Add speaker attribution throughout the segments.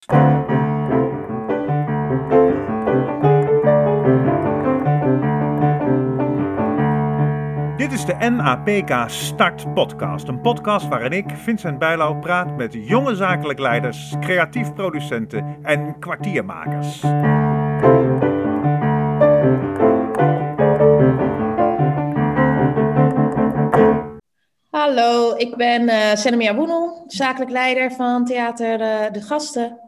Speaker 1: Dit is de NAPK Start Podcast. Een podcast waarin ik, Vincent Bijlau, praat met jonge zakelijk leiders, creatief producenten en kwartiermakers.
Speaker 2: Hallo, ik ben uh, Senemia Woenel, zakelijk leider van Theater uh, De Gasten.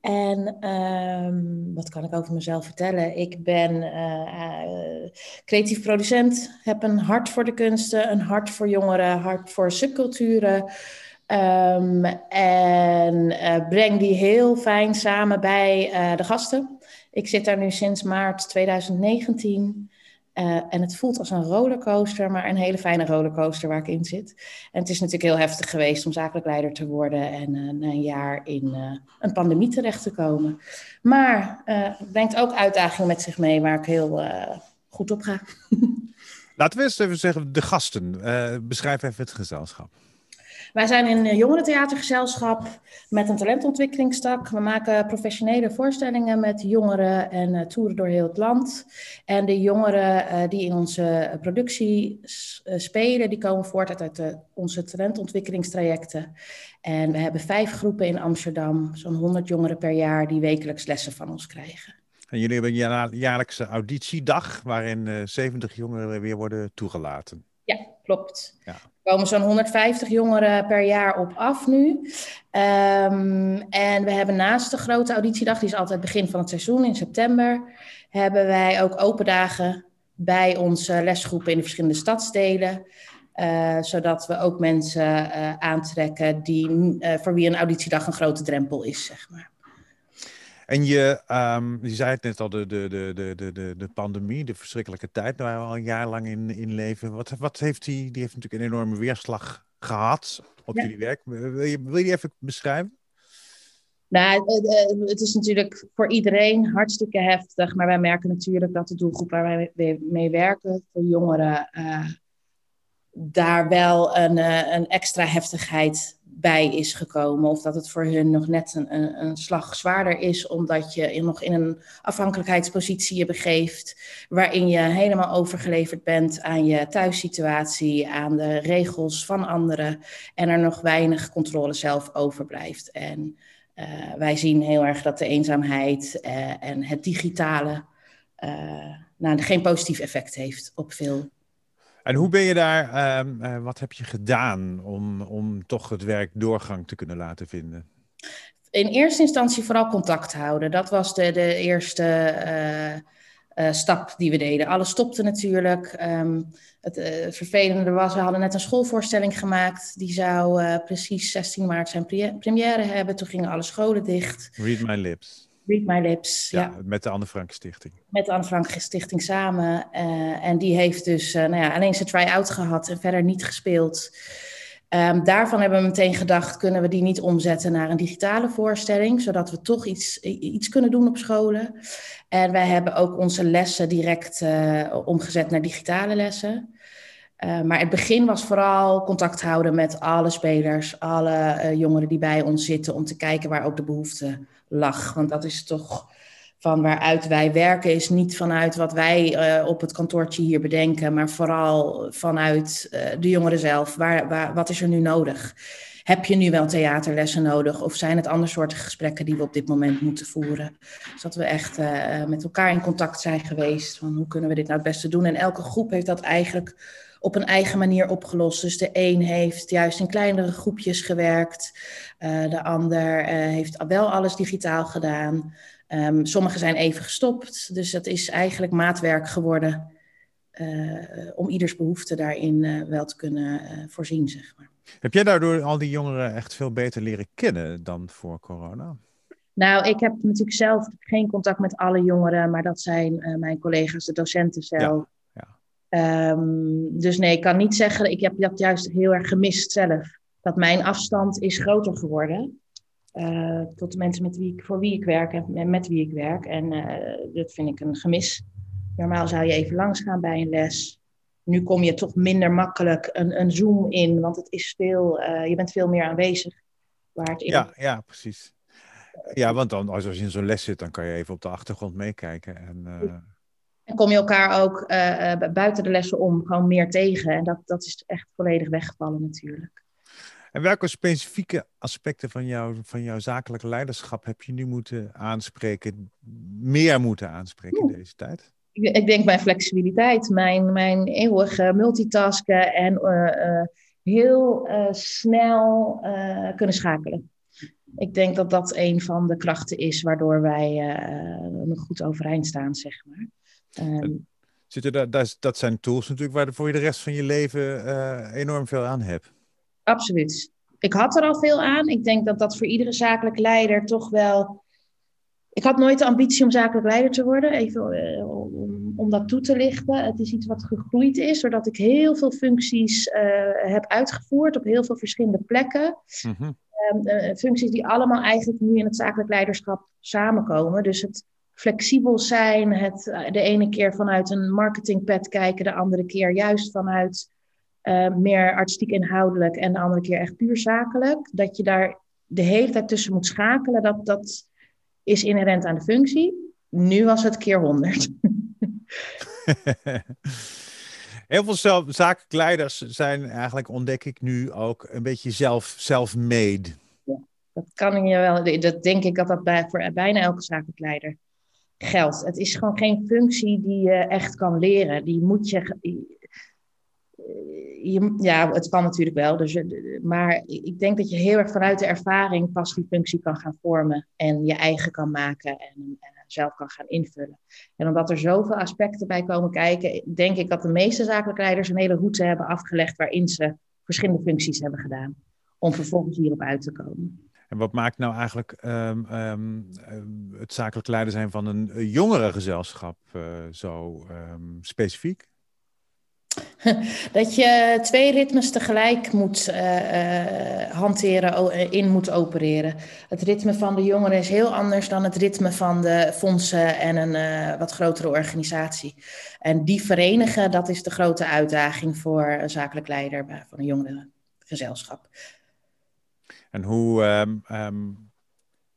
Speaker 2: En um, wat kan ik over mezelf vertellen? Ik ben uh, creatief producent, heb een hart voor de kunsten, een hart voor jongeren, hart voor subculturen. Um, en breng die heel fijn samen bij de gasten. Ik zit daar nu sinds maart 2019. Uh, en het voelt als een rollercoaster, maar een hele fijne rollercoaster waar ik in zit. En het is natuurlijk heel heftig geweest om zakelijk leider te worden en uh, na een jaar in uh, een pandemie terecht te komen. Maar het brengt ook uitdagingen met zich mee waar ik heel goed op ga.
Speaker 1: Laten we eens even zeggen, de gasten. beschrijf even het gezelschap.
Speaker 2: Wij zijn een jongerentheatergezelschap met een talentontwikkelingstak. We maken professionele voorstellingen met jongeren en uh, toeren door heel het land. En de jongeren uh, die in onze productie spelen, die komen voort uit de, onze talentontwikkelingstrajecten. En we hebben vijf groepen in Amsterdam, zo'n 100 jongeren per jaar die wekelijks lessen van ons krijgen.
Speaker 1: En jullie hebben een jaarlijkse auditiedag waarin 70 jongeren weer worden toegelaten.
Speaker 2: Ja, klopt. Ja. Komen zo'n 150 jongeren per jaar op af nu. Um, en we hebben naast de grote auditiedag, die is altijd begin van het seizoen in september, hebben wij ook open dagen bij onze lesgroepen in de verschillende stadsdelen. Uh, zodat we ook mensen uh, aantrekken die, uh, voor wie een auditiedag een grote drempel is, zeg maar.
Speaker 1: En je, um, je zei het net al, de, de, de, de, de, de pandemie, de verschrikkelijke tijd waar we al een jaar lang in, in leven. Wat, wat heeft die, die heeft natuurlijk een enorme weerslag gehad op ja. jullie werk. Wil je, wil je die even beschrijven?
Speaker 2: Nou, het is natuurlijk voor iedereen hartstikke heftig, maar wij merken natuurlijk dat de doelgroep waar wij mee werken, voor jongeren, uh, daar wel een, uh, een extra heftigheid bij is gekomen. Of dat het voor hun nog net een, een, slag zwaarder is, omdat je nog in een afhankelijkheidspositie je begeeft, waarin je helemaal overgeleverd bent aan je thuissituatie, aan de regels van anderen en er nog weinig controle zelf overblijft. En uh, wij zien heel erg dat de eenzaamheid uh, en het digitale nou, geen positief effect heeft op veel
Speaker 1: en hoe ben je daar, um, uh, wat heb je gedaan om, om toch het werk doorgang te kunnen laten vinden?
Speaker 2: In eerste instantie vooral contact houden. Dat was de, de eerste uh, uh, stap die we deden. Alles stopte natuurlijk. Um, het vervelende was, we hadden net een schoolvoorstelling gemaakt. Die zou precies 16 maart zijn pre première hebben. Toen gingen alle scholen dicht.
Speaker 1: Read My Lips.
Speaker 2: Read My Lips. Ja, ja,
Speaker 1: met de Anne Frank Stichting.
Speaker 2: Met de Anne Frank Stichting samen. Uh, en die heeft dus uh, nou ja, alleen zijn try-out gehad en verder niet gespeeld. Um, daarvan hebben we meteen gedacht, kunnen we die niet omzetten naar een digitale voorstelling, zodat we toch iets, iets kunnen doen op scholen. En wij hebben ook onze lessen direct uh, omgezet naar digitale lessen. Uh, maar het begin was vooral contact houden met alle spelers, alle uh, jongeren die bij ons zitten, om te kijken waar ook de behoefte lag. Want dat is toch van waaruit wij werken, is niet vanuit wat wij uh, op het kantoortje hier bedenken, maar vooral vanuit de jongeren zelf. Waar, wat is er nu nodig? Heb je nu wel theaterlessen nodig? Of zijn het andere soorten gesprekken die we op dit moment moeten voeren? Zodat we echt met elkaar in contact zijn geweest. Van hoe kunnen we dit nou het beste doen? En elke groep heeft dat eigenlijk op een eigen manier opgelost. Dus de een heeft juist in kleinere groepjes gewerkt. Uh, de ander uh, heeft wel alles digitaal gedaan. Um, sommigen zijn even gestopt. Dus dat is eigenlijk maatwerk geworden. Uh, om ieders behoefte daarin wel te kunnen voorzien, zeg maar.
Speaker 1: Heb jij daardoor al die jongeren echt veel beter leren kennen dan voor corona?
Speaker 2: Nou, ik heb natuurlijk zelf geen contact met alle jongeren, maar dat zijn mijn collega's, de docenten zelf. Um, dus nee, ik kan niet zeggen, ik heb dat juist heel erg gemist zelf. Dat mijn afstand is groter geworden. Uh, tot de mensen met wie ik, voor wie ik werk en met wie ik werk. En uh, dat vind ik een gemis. Normaal zou je even langs gaan bij een les. Nu kom je toch minder makkelijk een, een Zoom in, want het is veel, uh, je bent veel meer aanwezig.
Speaker 1: Waar het in... Ja, ja, precies. Ja, want dan, als je in zo'n les zit, dan kan je even op de achtergrond meekijken. En.
Speaker 2: En kom je elkaar ook uh, buiten de lessen om gewoon meer tegen. En dat, dat is echt volledig weggevallen natuurlijk.
Speaker 1: En welke specifieke aspecten van, jou, van jouw zakelijke leiderschap heb je nu moeten aanspreken, meer moeten aanspreken in deze tijd?
Speaker 2: Ik, ik denk mijn flexibiliteit, mijn, mijn eeuwige multitasken en heel snel kunnen schakelen ik denk dat dat een van de krachten is waardoor wij goed overeind staan, zeg maar. Um,
Speaker 1: Zitten dat, dat zijn tools natuurlijk waarvoor je de rest van je leven uh, enorm veel aan hebt.
Speaker 2: Absoluut. Ik had er al veel aan. Ik denk dat dat voor iedere zakelijk leider toch wel. Ik had nooit de ambitie om zakelijk leider te worden, even uh, om, om, dat toe te lichten. Het is iets wat gegroeid is, doordat ik heel veel functies heb uitgevoerd op heel veel verschillende plekken. Mm -hmm. Ehm, functies die allemaal eigenlijk nu in het zakelijk leiderschap samenkomen. Dus het flexibel zijn, het eh, de ene keer vanuit een marketingpad kijken, de andere keer juist vanuit uh, meer artistiek inhoudelijk en de andere keer echt puur zakelijk. Dat je daar de hele tijd tussen moet schakelen, dat, dat is inherent aan de functie. Nu was het keer honderd.
Speaker 1: Heel veel leiders zijn eigenlijk, ontdek ik nu ook, een beetje zelf, self-made.
Speaker 2: Ja, dat kan je wel. Dat denk ik dat dat bij, voor bijna elke zakelijk leider geldt. Het is gewoon geen functie die je echt kan leren. Die moet je. je ja, het kan natuurlijk wel. Dus, maar ik denk dat je heel erg vanuit de ervaring pas die functie kan gaan vormen en je eigen kan maken. En, en zelf kan gaan invullen. En omdat er zoveel aspecten bij komen kijken, denk ik dat de meeste zakelijke leiders een hele route hebben afgelegd waarin ze verschillende functies hebben gedaan. Om vervolgens hierop uit te komen.
Speaker 1: Wat maakt nou eigenlijk um, um, het zakelijk leider zijn van een jongere gezelschap uh, zo specifiek?
Speaker 2: Dat je twee ritmes tegelijk moet uh, hanteren, in moet opereren. Het ritme van de jongeren is heel anders dan het ritme van de fondsen en een wat grotere organisatie. En die verenigen, dat is de grote uitdaging voor een zakelijk leider van een jongerengezelschap.
Speaker 1: En hoe, um, um,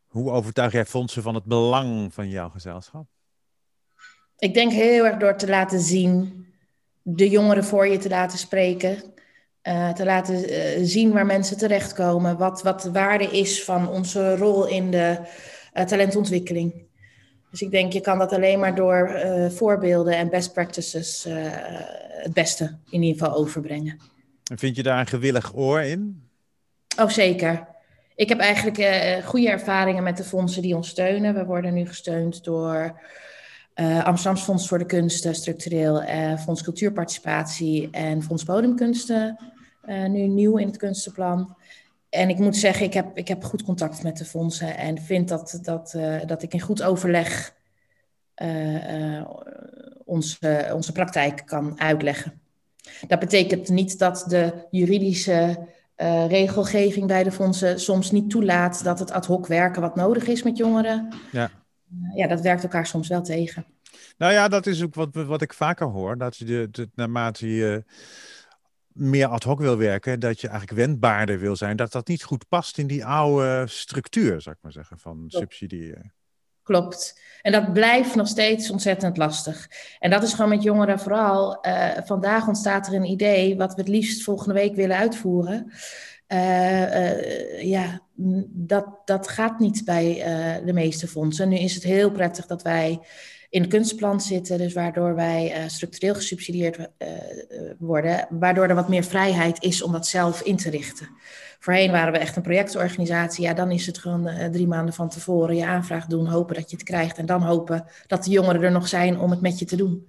Speaker 1: hoe overtuig jij fondsen van het belang van jouw gezelschap?
Speaker 2: Ik denk heel erg door te laten zien de jongeren voor je te laten spreken. Uh, te laten uh, zien waar mensen terechtkomen. Wat, wat de waarde is van onze rol in de uh, talentontwikkeling. Dus ik denk, je kan dat alleen maar door voorbeelden en best practices het beste in ieder geval overbrengen.
Speaker 1: En vind je daar een gewillig oor in?
Speaker 2: Oh, zeker. Ik heb eigenlijk goede ervaringen met de fondsen die ons steunen. We worden nu gesteund door uh, Amsterdams Fonds voor de Kunsten, structureel, uh, Fonds Cultuurparticipatie en Fonds Podiumkunsten, uh, nu nieuw in het kunstenplan. En ik moet zeggen, ik heb, ik heb goed contact met de fondsen en vind dat, dat, dat ik in goed overleg onze, onze praktijk kan uitleggen. Dat betekent niet dat de juridische regelgeving bij de fondsen soms niet toelaat dat het ad hoc werken wat nodig is met jongeren. Ja ja, dat werkt elkaar soms wel tegen.
Speaker 1: Nou ja, dat is ook wat, wat ik vaker hoor. Dat je de, de, naarmate je meer ad hoc wil werken, dat je eigenlijk wendbaarder wil zijn, dat dat niet goed past in die oude structuur, zou ik maar zeggen, van subsidiëren.
Speaker 2: Klopt. En dat blijft nog steeds ontzettend lastig. En dat is gewoon met jongeren vooral. Uh, vandaag ontstaat er een idee wat we het liefst volgende week willen uitvoeren. Uh, ja, dat, dat gaat niet bij uh, de meeste fondsen. Nu is het heel prettig dat wij in het kunstplan zitten, dus waardoor wij structureel gesubsidieerd worden, waardoor er wat meer vrijheid is om dat zelf in te richten. Voorheen waren we echt een projectorganisatie. Ja, dan is het gewoon drie maanden van tevoren je aanvraag doen, hopen dat je het krijgt en dan hopen dat de jongeren er nog zijn om het met je te doen.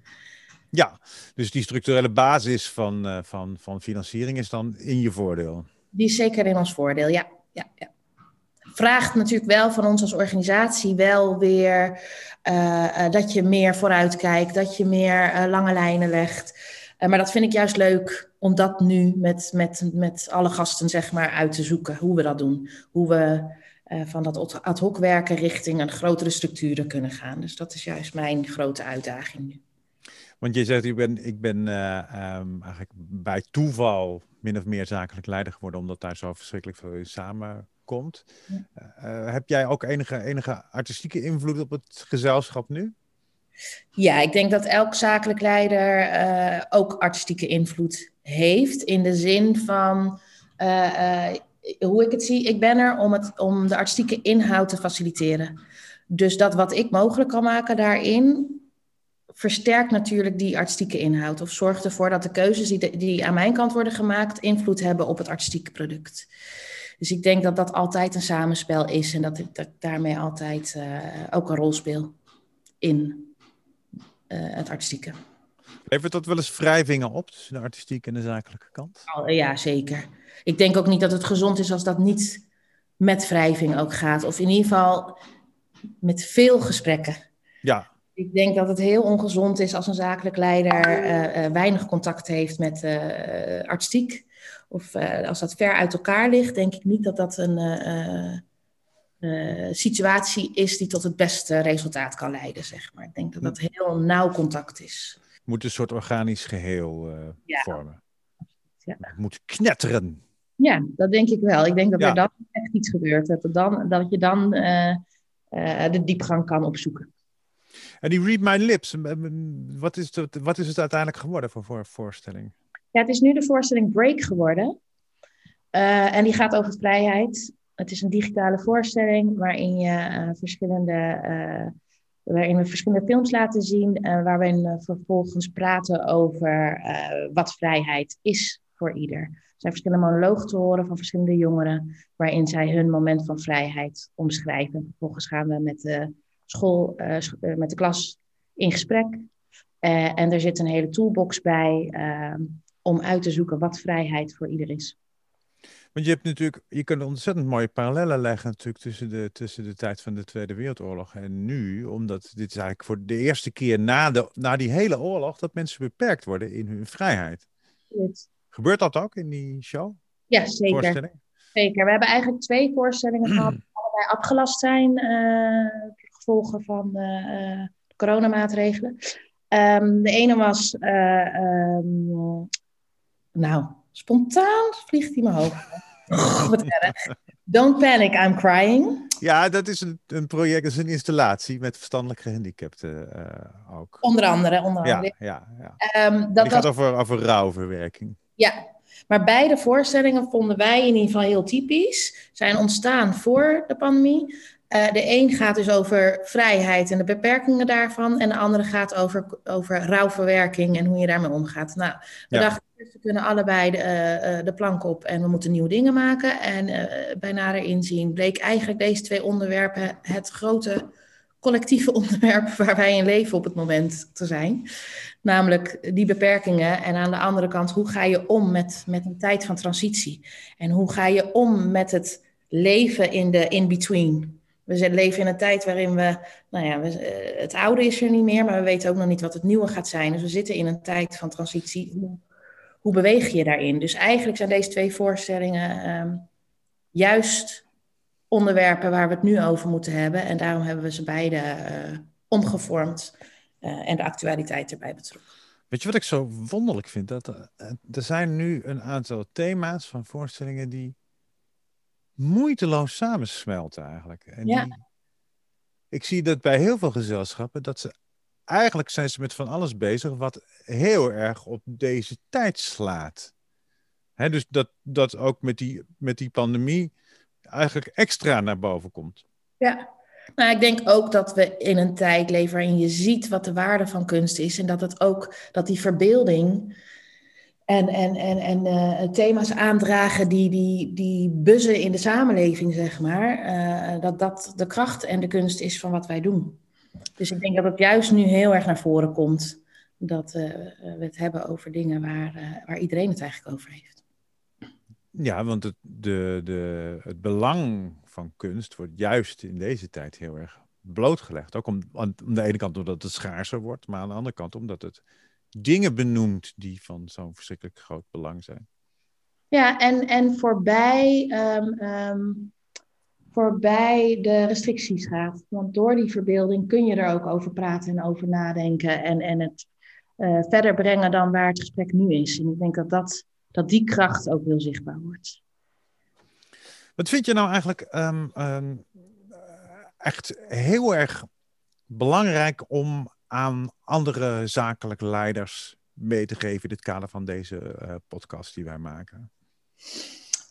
Speaker 1: Ja, dus die structurele basis van, van, van financiering is dan in je voordeel.
Speaker 2: Die is zeker in ons voordeel, ja. ja, ja. Vraagt natuurlijk wel van ons als organisatie wel weer uh, uh, dat je meer vooruit kijkt, dat je meer uh, lange lijnen legt. maar dat vind ik juist leuk om dat nu met, met, met alle gasten zeg maar uit te zoeken, hoe we dat doen. Hoe we van dat ad hoc werken richting een grotere structuren kunnen gaan. Dus dat is juist mijn grote uitdaging.
Speaker 1: Want je zegt, ik ben, ik ben um, eigenlijk bij toeval min of meer zakelijk leider geworden, omdat daar zo verschrikkelijk veel samen komt. heb jij ook enige, enige artistieke invloed op het gezelschap nu?
Speaker 2: Ja, ik denk dat elk zakelijk leider ook artistieke invloed heeft. In de zin van hoe ik het zie, ik ben er om, het, om de artistieke inhoud te faciliteren. Dus dat wat ik mogelijk kan maken daarin, versterkt natuurlijk die artistieke inhoud. Of zorgt ervoor dat de keuzes die, die aan mijn kant worden gemaakt, invloed hebben op het artistieke product. Dus ik denk dat dat altijd een samenspel is en dat ik, dat daarmee altijd uh, ook een rol speel in uh, het artistieke.
Speaker 1: Levert dat wel eens wrijvingen op tussen de artistieke en de zakelijke kant?
Speaker 2: Ja, zeker. Ik denk ook niet dat het gezond is als dat niet met wrijving ook gaat. Of in ieder geval met veel gesprekken.
Speaker 1: Ja.
Speaker 2: Ik denk dat het heel ongezond is als een zakelijk leider uh, uh, weinig contact heeft met uh, artistiek. Of als dat ver uit elkaar ligt, denk ik niet dat dat een situatie is die tot het beste resultaat kan leiden, zeg maar. Ik denk dat dat heel nauw contact is.
Speaker 1: Moet een soort organisch geheel ja. vormen. Ja. Het moet knetteren.
Speaker 2: Ja, dat denk ik wel. Ik denk dat er dan echt iets gebeurt. Dat, dan, dat je dan de diepgang kan opzoeken.
Speaker 1: En die Read My Lips, wat is het, wat is het uiteindelijk geworden voor, voor voorstelling?
Speaker 2: Ja, het is nu de voorstelling Break geworden. Uh, en die gaat over vrijheid. Het is een digitale voorstelling waarin, je, uh, verschillende, waarin we verschillende films laten zien. waarin we vervolgens praten over wat vrijheid is voor ieder zijn verschillende monologen te horen van verschillende jongeren, waarin zij hun moment van vrijheid omschrijven. Vervolgens gaan we met de school, met de klas in gesprek. En er zit een hele toolbox bij uh, om uit te zoeken wat vrijheid voor ieder is.
Speaker 1: Want je hebt natuurlijk, je kunt ontzettend mooie parallellen leggen natuurlijk tussen de, tussen de tijd van de Tweede Wereldoorlog en nu. Omdat dit is eigenlijk voor de eerste keer na, de, na die hele oorlog dat mensen beperkt worden in hun vrijheid. Gebeurt dat ook in die show?
Speaker 2: Ja, zeker. Zeker. We hebben eigenlijk twee voorstellingen gehad die allebei afgelast zijn. Uh, gevolgen van uh, coronamaatregelen. Um, de ene was, uh, um, nou, spontaan vliegt hij mijn hoofd. Wat erg. Don't panic, I'm crying.
Speaker 1: Ja, dat is een, een project, dat is een installatie met verstandelijk gehandicapten uh, ook.
Speaker 2: Onder andere, onder
Speaker 1: andere. Ja, ja, ja. Um, dat Die gaat over, over rouwverwerking.
Speaker 2: Ja, maar beide voorstellingen vonden wij in ieder geval heel typisch. Zijn ontstaan voor de pandemie. Uh, de een gaat dus over vrijheid en de beperkingen daarvan. En de andere gaat over, over rouwverwerking en hoe je daarmee omgaat. Nou, we dachten, we kunnen allebei de, uh, de plank op en we moeten nieuwe dingen maken. En uh, bij nader inzien bleek eigenlijk deze twee onderwerpen het grote collectieve onderwerp waar wij in leven op het moment te zijn. Namelijk die beperkingen. En aan de andere kant, hoe ga je om met, met een tijd van transitie? En hoe ga je om met het leven in de in-between? We leven in een tijd waarin we, nou ja, we, eh, het oude is er niet meer, maar we weten ook nog niet wat het nieuwe gaat zijn. Dus we zitten in een tijd van transitie. Hoe, beweeg je daarin? Dus eigenlijk zijn deze twee voorstellingen um, juist onderwerpen waar we het nu over moeten hebben. En daarom hebben we ze beide uh, omgevormd uh, en de actualiteit erbij betrokken.
Speaker 1: Weet je wat ik zo wonderlijk vind? Dat er, eh, er zijn nu een aantal thema's van voorstellingen die moeiteloos samensmelten eigenlijk. En
Speaker 2: ja.
Speaker 1: Die, ik zie dat bij heel veel gezelschappen, dat ze eigenlijk zijn ze met van alles bezig wat heel erg op deze tijd slaat. He, dus dat, dat ook met die, met die pandemie eigenlijk extra naar boven komt.
Speaker 2: Ja, nou, ik denk ook dat we in een tijd leven waarin je ziet wat de waarde van kunst is. En dat het ook, dat die verbeelding en, en, en, en uh, thema's aandragen die, die, die buzzen in de samenleving, zeg maar. Uh, dat dat de kracht en de kunst is van wat wij doen. Dus ik denk dat het juist nu heel erg naar voren komt. Dat uh, we het hebben over dingen waar, waar iedereen het eigenlijk over heeft.
Speaker 1: Ja, want het, de, de, het belang van kunst wordt juist in deze tijd heel erg blootgelegd. Ook om, aan de ene kant omdat het schaarser wordt, maar aan de andere kant omdat het dingen benoemt die van zo'n verschrikkelijk groot belang zijn.
Speaker 2: Ja, en, en voorbij, um, um, voorbij de restricties gaat. Want door die verbeelding kun je er ook over praten en over nadenken en, en het uh, verder brengen dan waar het gesprek nu is. En ik denk dat dat dat die kracht ook heel zichtbaar wordt.
Speaker 1: Wat vind je nou eigenlijk ehm, ehm, echt heel erg belangrijk om aan andere zakelijke leiders mee te geven in het kader van deze uh, podcast die wij maken?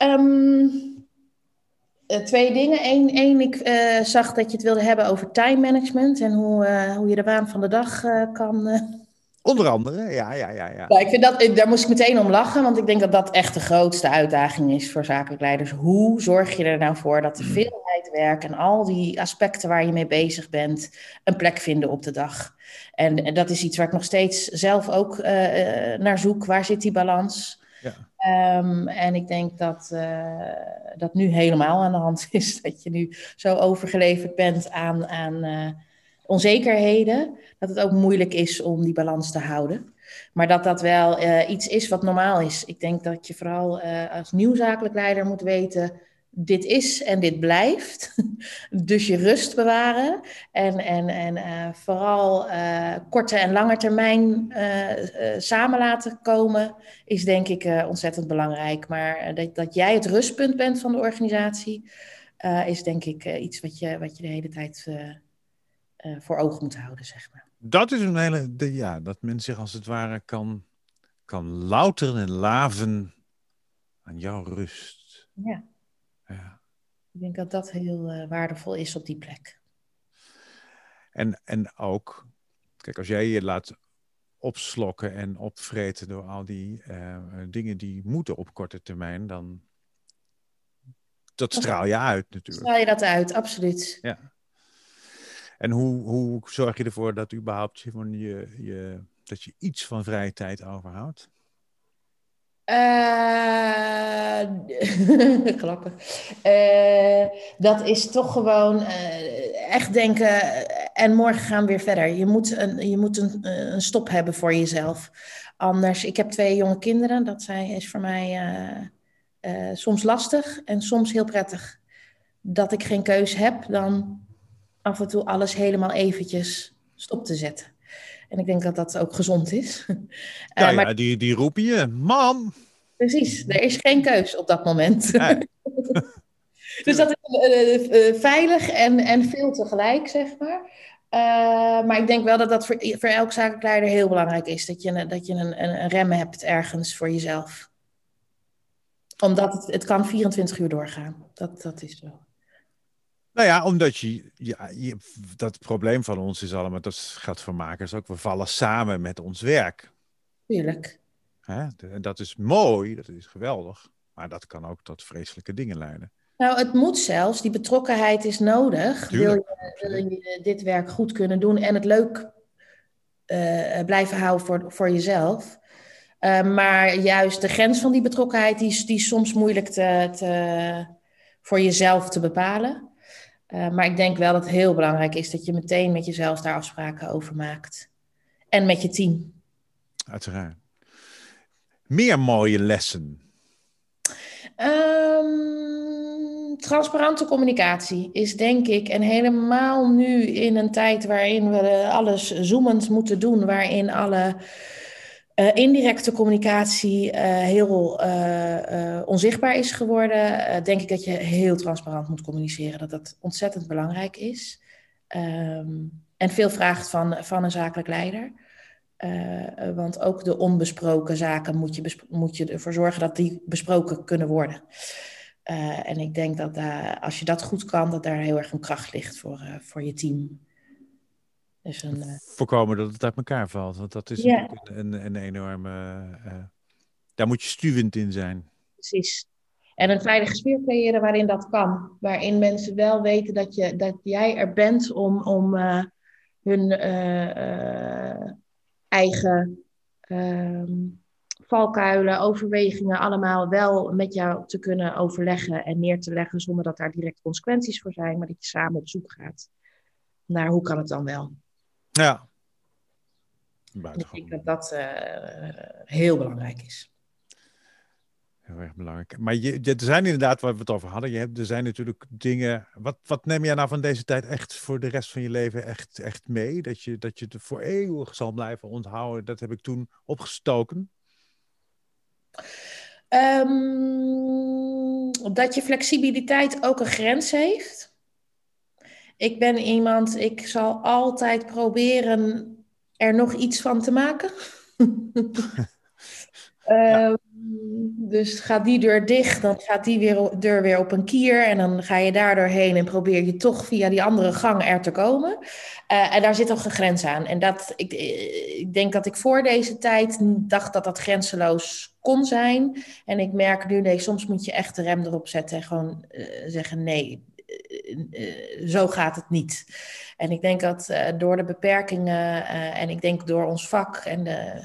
Speaker 2: Um, twee dingen. Eén, één ik uh, zag dat je het wilde hebben over time management en hoe, hoe je de waan van de dag kan
Speaker 1: Onder andere, ja, ja, ja. ja.
Speaker 2: ja ik vind dat, daar moest ik meteen om lachen, want ik denk dat dat echt de grootste uitdaging is voor zakelijk leiders. Hoe zorg je er nou voor dat de mm. veelheid werk en al die aspecten waar je mee bezig bent een plek vinden op de dag? En, en dat is iets waar ik nog steeds zelf ook uh, naar zoek. Waar zit die balans? Ja. Um, en ik denk dat uh, dat nu helemaal aan de hand is. Dat je nu zo overgeleverd bent aan, aan uh, onzekerheden, dat het ook moeilijk is om die balans te houden. Maar dat dat wel uh, iets is wat normaal is. Ik denk dat je vooral uh, als nieuwzakelijk leider moet weten, dit is en dit blijft. dus je rust bewaren en, en, en uh, vooral korte en lange termijn samen laten komen, is denk ik ontzettend belangrijk. Maar dat, dat jij het rustpunt bent van de organisatie, is denk ik iets wat je, wat je de hele tijd uh, voor ogen moeten houden, zeg maar.
Speaker 1: Dat is een hele, de, ja, dat men zich als het ware kan, kan louteren en laven aan jouw rust.
Speaker 2: Ja. ja. Ik denk dat dat heel uh, waardevol is op die plek.
Speaker 1: En, en ook, kijk, als jij je laat opslokken en opvreten door al die uh, dingen die moeten op korte termijn, dan dat straal je uit natuurlijk.
Speaker 2: Straal je dat uit, absoluut.
Speaker 1: Ja. En hoe, hoe zorg je ervoor dat überhaupt je, je, dat je iets van vrije tijd overhoudt?
Speaker 2: Uh, dat is toch gewoon uh, echt denken en morgen gaan we weer verder. Je moet een, je moet een, een stop hebben voor jezelf. Anders, ik heb twee jonge kinderen. Dat zijn, is voor mij soms lastig en soms heel prettig. Dat ik geen keus heb, dan af en toe alles helemaal eventjes stop te zetten. En ik denk dat dat ook gezond is.
Speaker 1: Ja, uh, maar... ja die, die roepen je, mam.
Speaker 2: Precies, er is geen keus op dat moment. dus dat is uh, uh, veilig en, en veel tegelijk, zeg maar. maar ik denk wel dat dat voor, voor elk zakelijk heel belangrijk is. Dat je, dat je een, een, een rem hebt ergens voor jezelf. Omdat het, het kan 24 uur doorgaan. Dat, dat is zo.
Speaker 1: Nou ja, omdat je, ja, je, dat probleem van ons is allemaal, dat gaat voor makers ook, we vallen samen met ons werk.
Speaker 2: Tuurlijk.
Speaker 1: Hè? Dat is mooi, dat is geweldig, maar dat kan ook tot vreselijke dingen leiden.
Speaker 2: Nou, het moet zelfs, die betrokkenheid is nodig. wil je, wil je, dit werk goed kunnen doen en het leuk uh, blijven houden voor, voor jezelf. Uh, maar juist de grens van die betrokkenheid, die, die is soms moeilijk te, te, voor jezelf te bepalen. Uh, maar ik denk wel dat het heel belangrijk is dat je meteen met jezelf daar afspraken over maakt. En met je team.
Speaker 1: Uiteraard. Meer mooie lessen?
Speaker 2: Um, transparante communicatie is denk ik, en helemaal nu in een tijd waarin we alles zoomend moeten doen, waarin alle uh, indirecte communicatie uh, heel uh, onzichtbaar is geworden, denk ik dat je heel transparant moet communiceren. Dat dat ontzettend belangrijk is. Um, en veel vraagt van, van een zakelijk leider. want ook de onbesproken zaken moet je, moet je ervoor zorgen dat die besproken kunnen worden. en ik denk dat als je dat goed kan, dat daar heel erg een kracht ligt voor, voor je team.
Speaker 1: Dus een, uh... Voorkomen dat het uit elkaar valt. Want dat is ja. een, een, enorme. Uh, daar moet je stuwend in zijn.
Speaker 2: Precies. En een veilige sfeer creëren waarin dat kan. Waarin mensen wel weten dat, je, dat jij er bent om, om uh, hun eigen ehm, valkuilen, overwegingen allemaal wel met jou te kunnen overleggen en neer te leggen zonder dat daar direct consequenties voor zijn, maar dat je samen op zoek gaat naar hoe kan het dan wel.
Speaker 1: Ja.
Speaker 2: Ik denk dat dat uh, heel belangrijk is.
Speaker 1: Heel erg belangrijk. Maar je, er zijn inderdaad, waar we het over hadden, je hebt, er zijn natuurlijk dingen. Wat, wat neem jij nou van deze tijd echt voor de rest van je leven echt, echt mee? Dat je, dat je het voor eeuwig zal blijven onthouden. Dat heb ik toen opgestoken.
Speaker 2: Um, dat je flexibiliteit ook een grens heeft. Ik ben iemand, ik zal altijd proberen er nog iets van te maken. ja. um, dus gaat die deur dicht, dan gaat die weer, deur weer op een kier. En dan ga je daar doorheen en probeer je toch via die andere gang er te komen. Uh, en daar zit toch een grens aan. En dat, ik, ik denk dat ik voor deze tijd dacht dat dat grenzeloos kon zijn. En ik merk nu, nee, soms moet je echt de rem erop zetten en gewoon uh, zeggen: nee, zo gaat het niet. En ik denk dat door de beperkingen en ik denk door ons vak en de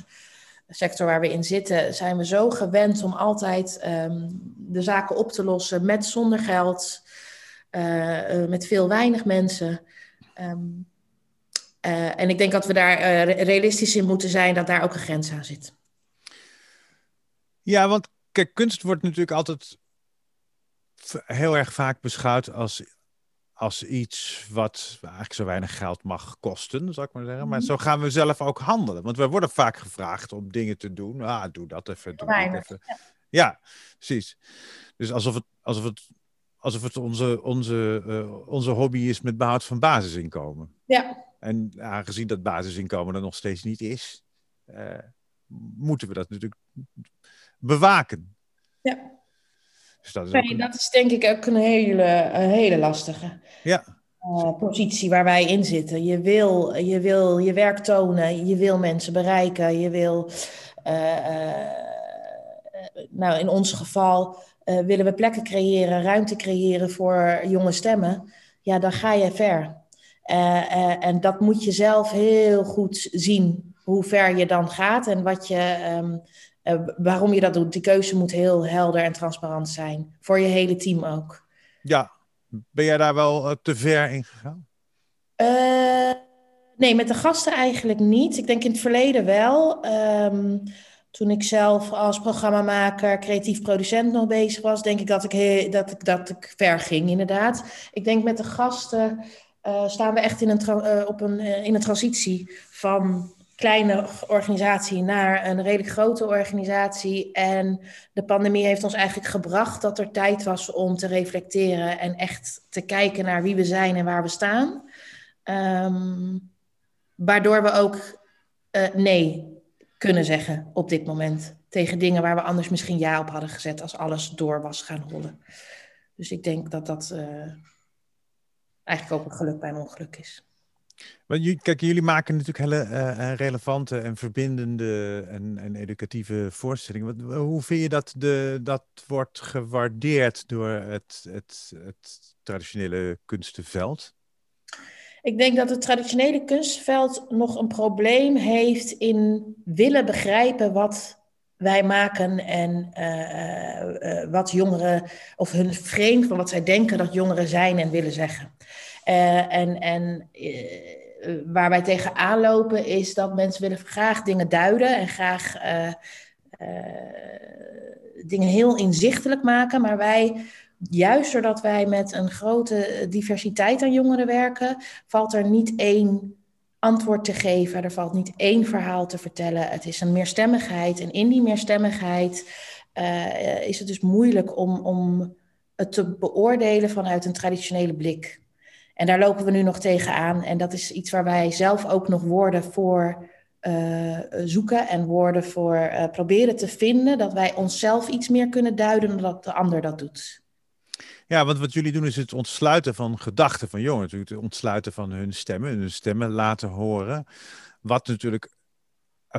Speaker 2: sector waar we in zitten, zijn we zo gewend om altijd um, de zaken op te lossen met zonder geld, met veel weinig mensen. Uh, en ik denk dat we daar realistisch in moeten zijn dat daar ook een grens aan zit.
Speaker 1: Ja, want kijk, kunst wordt natuurlijk altijd heel erg vaak beschouwd als als iets wat eigenlijk zo weinig geld mag kosten, zou ik maar zeggen. Maar mhm. zo gaan we zelf ook handelen. Want we worden vaak gevraagd om dingen te doen. Ah, doe dat even, doe dat even. Ja, precies. Dus alsof het, alsof het, alsof het onze, onze, uh, onze hobby is met behoud van basisinkomen.
Speaker 2: Ja.
Speaker 1: En aangezien dat basisinkomen er nog steeds niet is, uh, moeten we dat natuurlijk bewaken.
Speaker 2: Ja. Dus dat, is nee, dat is denk ik ook een hele, een hele lastige
Speaker 1: ja.
Speaker 2: uh, positie waar wij in zitten. Je wil, je wil je werk tonen, je wil mensen bereiken, je wil, uh, uh, nou in ons geval, willen we plekken creëren, ruimte creëren voor jonge stemmen. Ja, dan ga je ver. en dat moet je zelf heel goed zien, hoe ver je dan gaat en wat je. Um, uh, waarom je dat doet. Die keuze moet heel helder en transparant zijn. Voor je hele team ook.
Speaker 1: Ja, ben jij daar wel uh, te ver in gegaan?
Speaker 2: Uh, nee, met de gasten eigenlijk niet. Ik denk in het verleden wel. Um, toen ik zelf als programmamaker, creatief producent nog bezig was, denk ik dat ik, he dat ik, dat ik ver ging, inderdaad. Ik denk met de gasten staan we echt in een, op een, in een transitie van kleine organisatie naar een redelijk grote organisatie. En de pandemie heeft ons eigenlijk gebracht dat er tijd was om te reflecteren en echt te kijken naar wie we zijn en waar we staan. Um, waardoor we ook uh, nee kunnen zeggen op dit moment tegen dingen waar we anders misschien ja op hadden gezet als alles door was gaan rollen. Dus ik denk dat dat uh, eigenlijk ook een geluk bij een ongeluk is.
Speaker 1: Kijk, jullie maken natuurlijk hele uh, relevante en verbindende en, en educatieve voorstellingen. Wat, hoe vind je dat de, dat wordt gewaardeerd door het, het, het traditionele kunstenveld?
Speaker 2: Ik denk dat het traditionele kunstveld nog een probleem heeft in willen begrijpen wat wij maken en uh, wat jongeren, of hun frame van wat zij denken dat jongeren zijn en willen zeggen. Uh, en en waar wij tegenaan lopen is dat mensen willen graag dingen duiden en graag dingen heel inzichtelijk maken, maar wij juist doordat wij met een grote diversiteit aan jongeren werken, valt er niet één antwoord te geven. Er valt niet één verhaal te vertellen. Het is een meerstemmigheid. En in die meerstemmigheid uh, is het dus moeilijk om, om het te beoordelen vanuit een traditionele blik. En daar lopen we nu nog tegenaan. En dat is iets waar wij zelf ook nog woorden voor uh, zoeken en woorden voor uh, proberen te vinden. Dat wij onszelf iets meer kunnen duiden dan dat de ander dat doet.
Speaker 1: Ja, want wat jullie doen is het ontsluiten van gedachten van jongeren. Natuurlijk het ontsluiten van hun stemmen, hun stemmen laten horen. Wat natuurlijk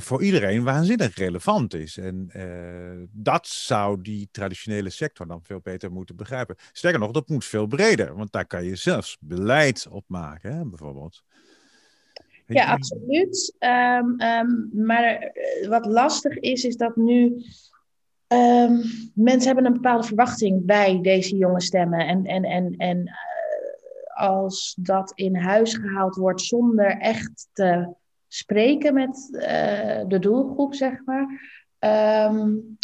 Speaker 1: voor iedereen waanzinnig relevant is. En uh, dat zou die traditionele sector dan veel beter moeten begrijpen. Sterker nog, dat moet veel breder, want daar kan je zelfs beleid op maken, hè, bijvoorbeeld.
Speaker 2: Ja, absoluut. Um, um, maar eh, wat lastig is, is dat nu Um, mensen hebben een bepaalde verwachting bij deze jonge stemmen. En, en, en, en uh, als dat in huis gehaald wordt zonder echt te spreken met uh, de doelgroep, zeg maar. Um,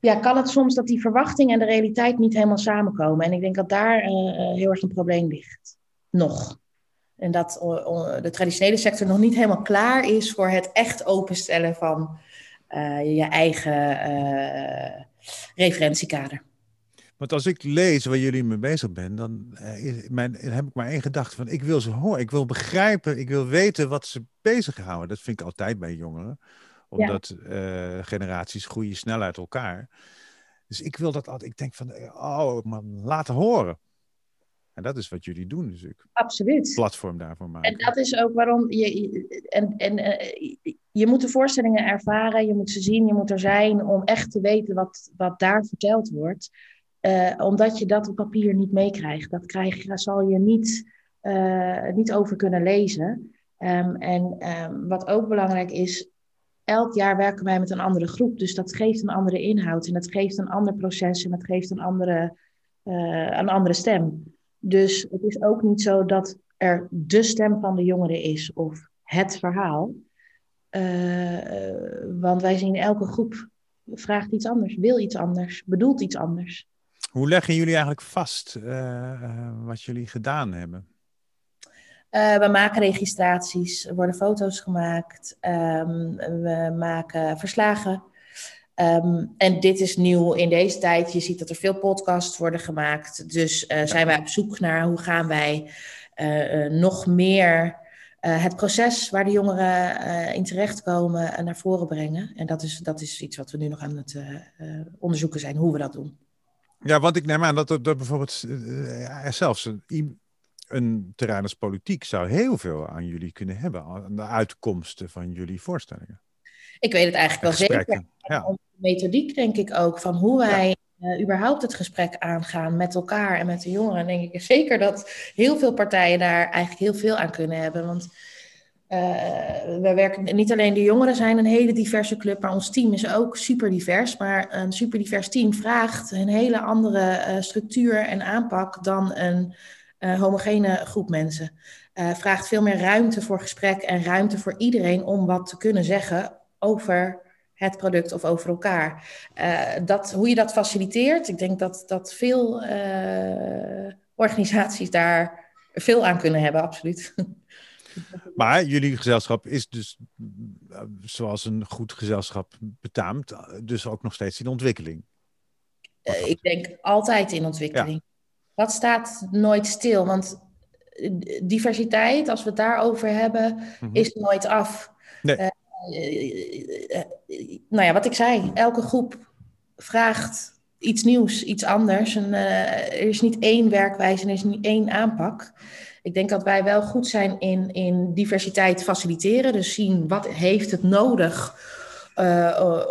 Speaker 2: ja, kan het soms dat die verwachting en de realiteit niet helemaal samenkomen. En ik denk dat daar uh, heel erg een probleem ligt. Nog. En dat de traditionele sector nog niet helemaal klaar is voor het echt openstellen van je eigen referentiekader.
Speaker 1: Want als ik lees waar jullie mee bezig bent, dan, mijn, heb ik maar één gedachte van ik wil ze horen, ik wil begrijpen, ik wil weten wat ze bezighouden. Dat vind ik altijd bij jongeren, omdat generaties groeien snel uit elkaar. Dus ik wil dat altijd, ik denk van, oh man, laten horen. En dat is wat jullie doen natuurlijk.
Speaker 2: Absoluut.
Speaker 1: Platform daarvoor maken.
Speaker 2: En dat is ook waarom je. En, en, eh, je moet de voorstellingen ervaren, je moet ze zien, je moet er zijn om echt te weten wat, wat daar verteld wordt. Uh, omdat je dat op papier niet meekrijgt. Dat krijg, zal je niet, uh, niet over kunnen lezen. Um, en um, wat ook belangrijk is, elk jaar werken wij met een andere groep. Dus dat geeft een andere inhoud en dat geeft een ander proces en dat geeft een andere, uh, een andere stem. Dus het is ook niet zo dat er de stem van de jongeren is of het verhaal. Want wij zien elke groep vraagt iets anders, wil iets anders, bedoelt iets anders.
Speaker 1: Hoe leggen jullie eigenlijk vast uh, wat jullie gedaan hebben?
Speaker 2: Uh, we maken registraties, er worden foto's gemaakt, um, we maken verslagen. Um, en dit is nieuw in deze tijd. Je ziet dat er veel podcasts worden gemaakt. Dus uh, zijn wij op zoek naar hoe gaan wij uh, nog meer het proces waar de jongeren in terechtkomen naar voren brengen. En dat is, dat is iets wat we nu nog aan het onderzoeken zijn, hoe we dat doen.
Speaker 1: Ja, want ik neem aan dat er, dat bijvoorbeeld er zelfs een, een terrein als politiek zou heel veel aan jullie kunnen hebben, aan de uitkomsten van jullie voorstellingen.
Speaker 2: Ik weet het eigenlijk wel zeker. Ja. Methodiek denk ik ook, van hoe wij uh, überhaupt het gesprek aangaan met elkaar en met de jongeren. denk ik zeker dat heel veel partijen daar eigenlijk heel veel aan kunnen hebben. Want we werken, niet alleen de jongeren zijn een hele diverse club, maar ons team is ook super divers. Maar een super divers team vraagt een hele andere uh, structuur en aanpak dan een homogene groep mensen. vraagt veel meer ruimte voor gesprek en ruimte voor iedereen om wat te kunnen zeggen over het product of over elkaar. Dat, hoe je dat faciliteert, ik denk dat, dat veel organisaties daar veel aan kunnen hebben, absoluut.
Speaker 1: Maar jullie gezelschap is dus, zoals een goed gezelschap betaamt, dus ook nog steeds in ontwikkeling.
Speaker 2: Uh, ik denk altijd in ontwikkeling. Ja. Dat staat nooit stil, want diversiteit, als we het daarover hebben, mm -hmm. is nooit af. Nee nou ja, wat ik zei, elke groep vraagt iets nieuws, iets anders. En, uh, er is niet één werkwijze en er is niet één aanpak. Ik denk dat wij wel goed zijn in, in diversiteit faciliteren. Dus zien wat heeft het nodig uh,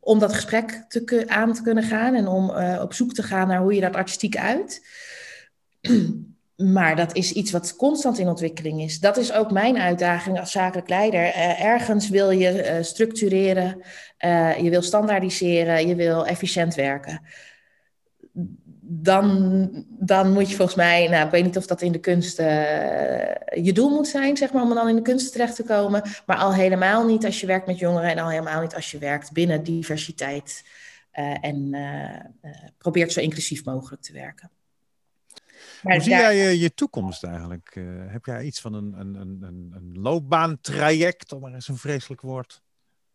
Speaker 2: om dat gesprek te, aan te kunnen gaan. En om uh, op zoek te gaan naar hoe je dat artistiek uit. Maar dat is iets wat constant in ontwikkeling is. Dat is ook mijn uitdaging als zakelijk leider. Uh, ergens wil je structureren, je wil standaardiseren, je wil efficiënt werken. Dan, dan moet je volgens mij, nou, ik weet niet of dat in de kunst je doel moet zijn, zeg maar, om dan in de kunst terecht te komen. Maar al helemaal niet als je werkt met jongeren en al helemaal niet als je werkt binnen diversiteit. en probeert zo inclusief mogelijk te werken.
Speaker 1: Maar Hoe zie jij je, je toekomst eigenlijk? Uh, heb jij iets van een, een, een, een loopbaantraject, om maar eens een vreselijk woord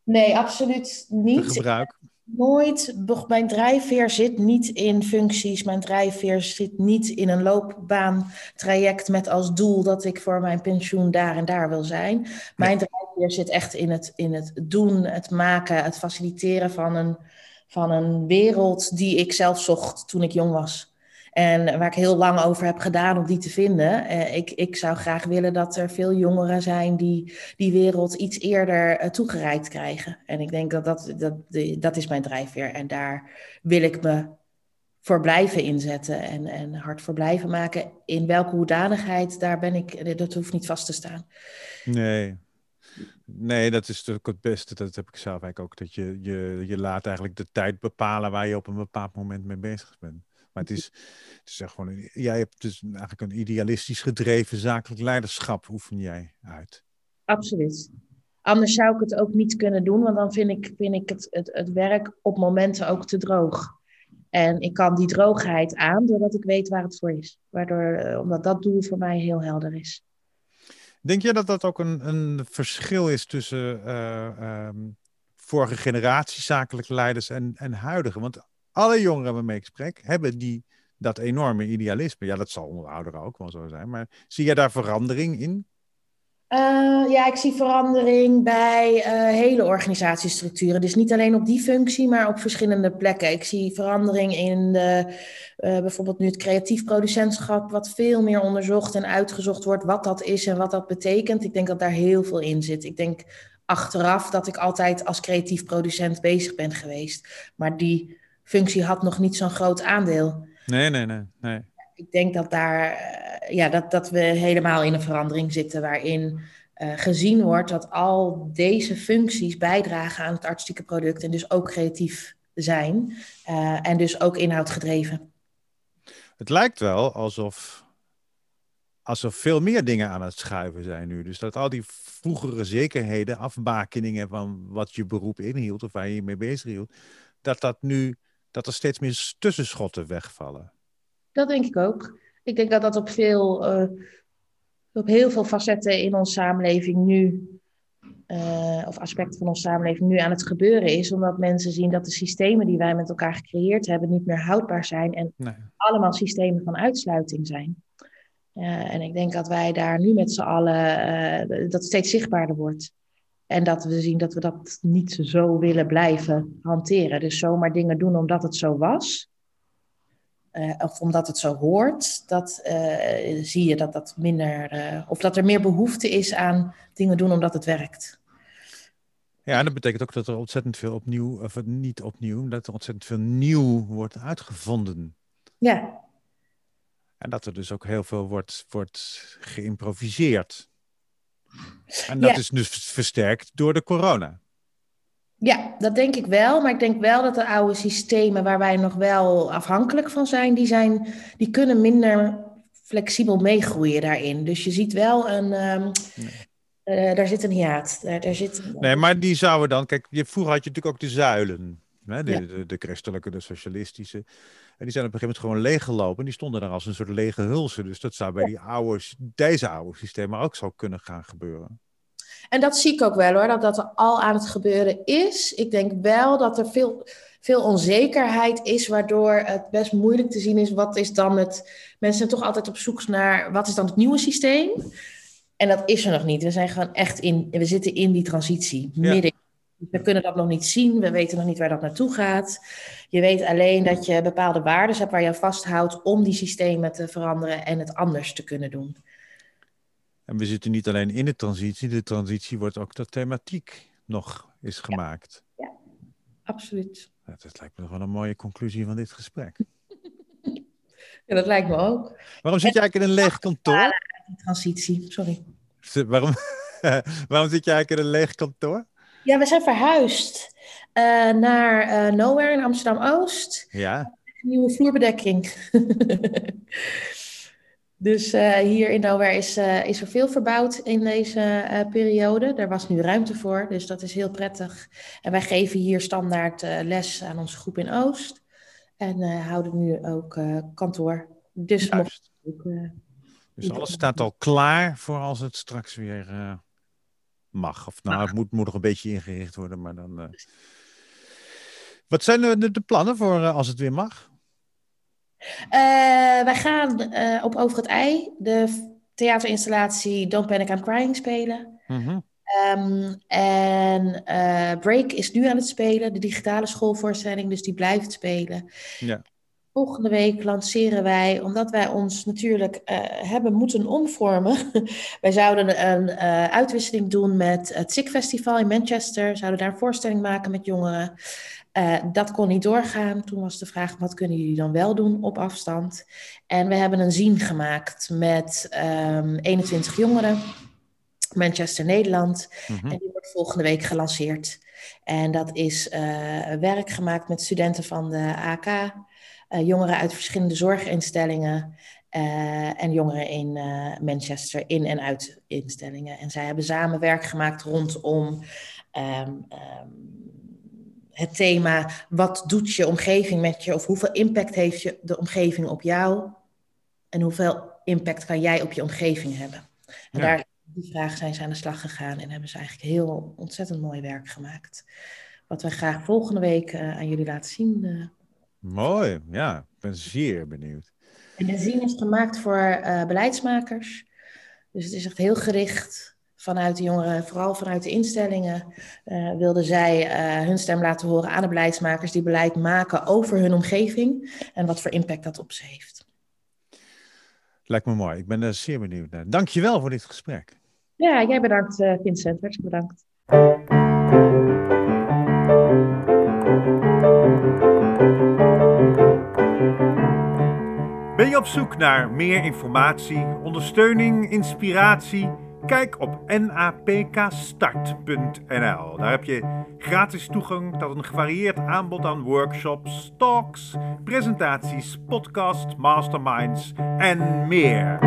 Speaker 2: Nee, absoluut niet.
Speaker 1: Gebruik.
Speaker 2: Nooit. Mijn drijfveer zit niet in functies. Mijn drijfveer zit niet in een loopbaantraject met als doel dat ik voor mijn pensioen daar en daar wil zijn. Mijn drijfveer zit echt in het, in het doen, het maken, het faciliteren van een, van een wereld die ik zelf zocht toen ik jong was. En waar ik heel lang over heb gedaan om die te vinden. Uh, ik, ik zou graag willen dat er veel jongeren zijn die die wereld iets eerder uh, toegereikt krijgen. En ik denk dat dat, dat, dat is mijn drijfveer. En daar wil ik me voor blijven inzetten en, en hard voor blijven maken. In welke hoedanigheid, daar ben ik, dat hoeft niet vast te staan.
Speaker 1: Nee, Nee, dat is natuurlijk het beste. Dat heb ik zelf eigenlijk ook. Dat je, je, je laat eigenlijk de tijd bepalen waar je op een bepaald moment mee bezig bent. Maar het is, het is echt gewoon, jij hebt dus eigenlijk een idealistisch gedreven zakelijk leiderschap, oefen jij uit.
Speaker 2: Absoluut. Anders zou ik het ook niet kunnen doen, want dan vind ik, vind ik het, het, het werk op momenten ook te droog. En ik kan die droogheid aan doordat ik weet waar het voor is. Waardoor, eh, omdat dat doel voor mij heel helder is.
Speaker 1: Denk je dat dat ook een, een verschil is tussen uh, um, vorige generatie zakelijke leiders en, en huidige? Want alle jongeren waarmee ik spreek, hebben die, dat enorme idealisme. Ja, dat zal onder ouderen ook wel zo zijn. Maar zie je daar verandering in?
Speaker 2: Uh, ja, ik zie verandering bij uh, hele organisatiestructuren. Dus niet alleen op die functie, maar op verschillende plekken. Ik zie verandering in de, uh, bijvoorbeeld nu het creatief producentschap, wat veel meer onderzocht en uitgezocht wordt wat dat is en wat dat betekent. Ik denk dat daar heel veel in zit. Ik denk achteraf dat ik altijd als creatief producent bezig ben geweest. Maar die functie had nog niet zo'n groot aandeel.
Speaker 1: Nee, nee, nee. nee.
Speaker 2: Ik denk dat, daar, eh, ja, dat, dat we helemaal in een verandering zitten waarin uh, gezien wordt dat al deze functies bijdragen aan het artistieke product en dus ook creatief zijn uh, en dus ook inhoudgedreven.
Speaker 1: Het lijkt wel alsof, alsof veel meer dingen aan het schuiven zijn nu. Dus dat al die vroegere zekerheden, afbakeningen van wat je beroep inhield of waar je je mee bezig hield, dat dat nu dat er steeds meer tussenschotten wegvallen.
Speaker 2: Dat denk ik ook. Ik denk dat dat op, veel, uh, op heel veel facetten in onze samenleving nu, uh, of aspecten van onze samenleving nu aan het gebeuren is. Omdat mensen zien dat de systemen die wij met elkaar gecreëerd hebben niet meer houdbaar zijn en nee. allemaal systemen van uitsluiting zijn. Uh, en ik denk dat wij daar nu met z'n allen, dat steeds zichtbaarder wordt. En dat we zien dat we dat niet zo willen blijven hanteren. Dus zomaar dingen doen omdat het zo was. Uh, of omdat het zo hoort, dat uh, zie je dat dat minder, uh, of dat er meer behoefte is aan dingen doen omdat het werkt.
Speaker 1: Ja, en dat betekent ook dat er ontzettend veel opnieuw, of niet opnieuw, dat er ontzettend veel nieuw wordt uitgevonden.
Speaker 2: Ja.
Speaker 1: En dat er dus ook heel veel wordt, wordt geïmproviseerd. En dat ja. is dus versterkt door de corona.
Speaker 2: Ja, dat denk ik wel. Maar ik denk wel dat de oude systemen waar wij nog wel afhankelijk van zijn, die, zijn, die kunnen minder flexibel meegroeien daarin. Dus je ziet wel een. Um, nee. uh, daar zit een hiaat. Daar, daar zit...
Speaker 1: Nee, maar die zouden dan. Kijk, je, vroeger had je natuurlijk ook de zuilen. Hè? De, ja. de, de, christelijke, de socialistische. En die zijn op een gegeven moment gewoon leeggelopen. Die stonden daar als een soort lege hulsen. Dus dat zou bij die oude, deze oude systemen ook zo kunnen gaan gebeuren.
Speaker 2: En dat zie ik ook wel hoor, dat dat er al aan het gebeuren is. Ik denk wel dat er veel, veel onzekerheid is, waardoor het best moeilijk te zien is wat is dan het. Mensen zijn toch altijd op zoek naar wat is dan het nieuwe systeem. En dat is er nog niet. We zijn gewoon echt in, we zitten in die transitie, midden. We kunnen dat nog niet zien, we weten nog niet waar dat naartoe gaat. Je weet alleen dat je bepaalde waarden hebt waar je vasthoudt om die systemen te veranderen en het anders te kunnen doen.
Speaker 1: En we zitten niet alleen in de transitie, de transitie wordt ook de thematiek nog is gemaakt.
Speaker 2: Ja, ja absoluut.
Speaker 1: Dat, dat lijkt me nog wel een mooie conclusie van dit gesprek.
Speaker 2: ja, dat lijkt me ook.
Speaker 1: Waarom zit je eigenlijk in een leeg kantoor?
Speaker 2: Transitie, sorry.
Speaker 1: Waarom, waarom zit je eigenlijk in een leeg kantoor?
Speaker 2: Ja, we zijn verhuisd uh, naar uh, Nowhere in Amsterdam-Oost.
Speaker 1: Ja.
Speaker 2: Nieuwe vloerbedekking. Dus uh, hier in Nowhere is, is er veel verbouwd in deze periode. Er was nu ruimte voor, dus dat is heel prettig. En wij geven hier standaard les aan onze groep in Oost. En houden nu ook kantoor. Dus, mocht ook,
Speaker 1: dus alles staat al klaar voor als het straks weer mag. Of nou, het moet, moet nog een beetje ingericht worden, maar dan... Wat zijn de, de plannen voor als het weer mag?
Speaker 2: Uh, wij gaan op Over het Ei de theaterinstallatie Don't Panic I'm Crying spelen. Mm -hmm. um, en Break is nu aan het spelen, de digitale schoolvoorstelling, dus die blijft spelen.
Speaker 1: Ja.
Speaker 2: Volgende week lanceren wij, omdat wij ons natuurlijk hebben moeten omvormen. wij zouden een uitwisseling doen met het SIG Festival in Manchester. Zouden daar een voorstelling maken met jongeren. Uh, dat kon niet doorgaan. Toen was de vraag, wat kunnen jullie dan wel doen op afstand? En we hebben een zien gemaakt met um, ehm, 21 jongeren, Manchester, Nederland. Mm -hmm. En die wordt volgende week gelanceerd. En dat is werk gemaakt met studenten van de AK, eh, jongeren uit verschillende zorginstellingen en jongeren in Manchester, in en uit instellingen. En zij hebben samen werk gemaakt rondom um, um, het thema wat doet je omgeving met je of hoeveel impact heeft je de omgeving op jou en hoeveel impact kan jij op je omgeving hebben. En ja. daar die vraag zijn ze aan de slag gegaan en hebben ze eigenlijk heel ontzettend mooi werk gemaakt. wat wij graag volgende week aan jullie laten zien.
Speaker 1: Mooi, ja, ik ben zeer benieuwd.
Speaker 2: En de zin is gemaakt voor beleidsmakers. Dus het is echt heel gericht vanuit de jongeren, vooral vanuit de instellingen, uh, wilden zij uh, hun stem laten horen aan de beleidsmakers die beleid maken over hun omgeving en wat voor impact dat op ze heeft.
Speaker 1: Lijkt me mooi. Ik ben er zeer benieuwd naar. Dankjewel voor dit gesprek.
Speaker 2: Ja, jij bedankt Vincent. Hartstikke bedankt.
Speaker 1: Op zoek naar meer informatie, ondersteuning, inspiratie? Kijk op napkstart.nl. Daar heb je gratis toegang tot een gevarieerd aanbod aan workshops, talks, presentaties, podcasts, masterminds en meer.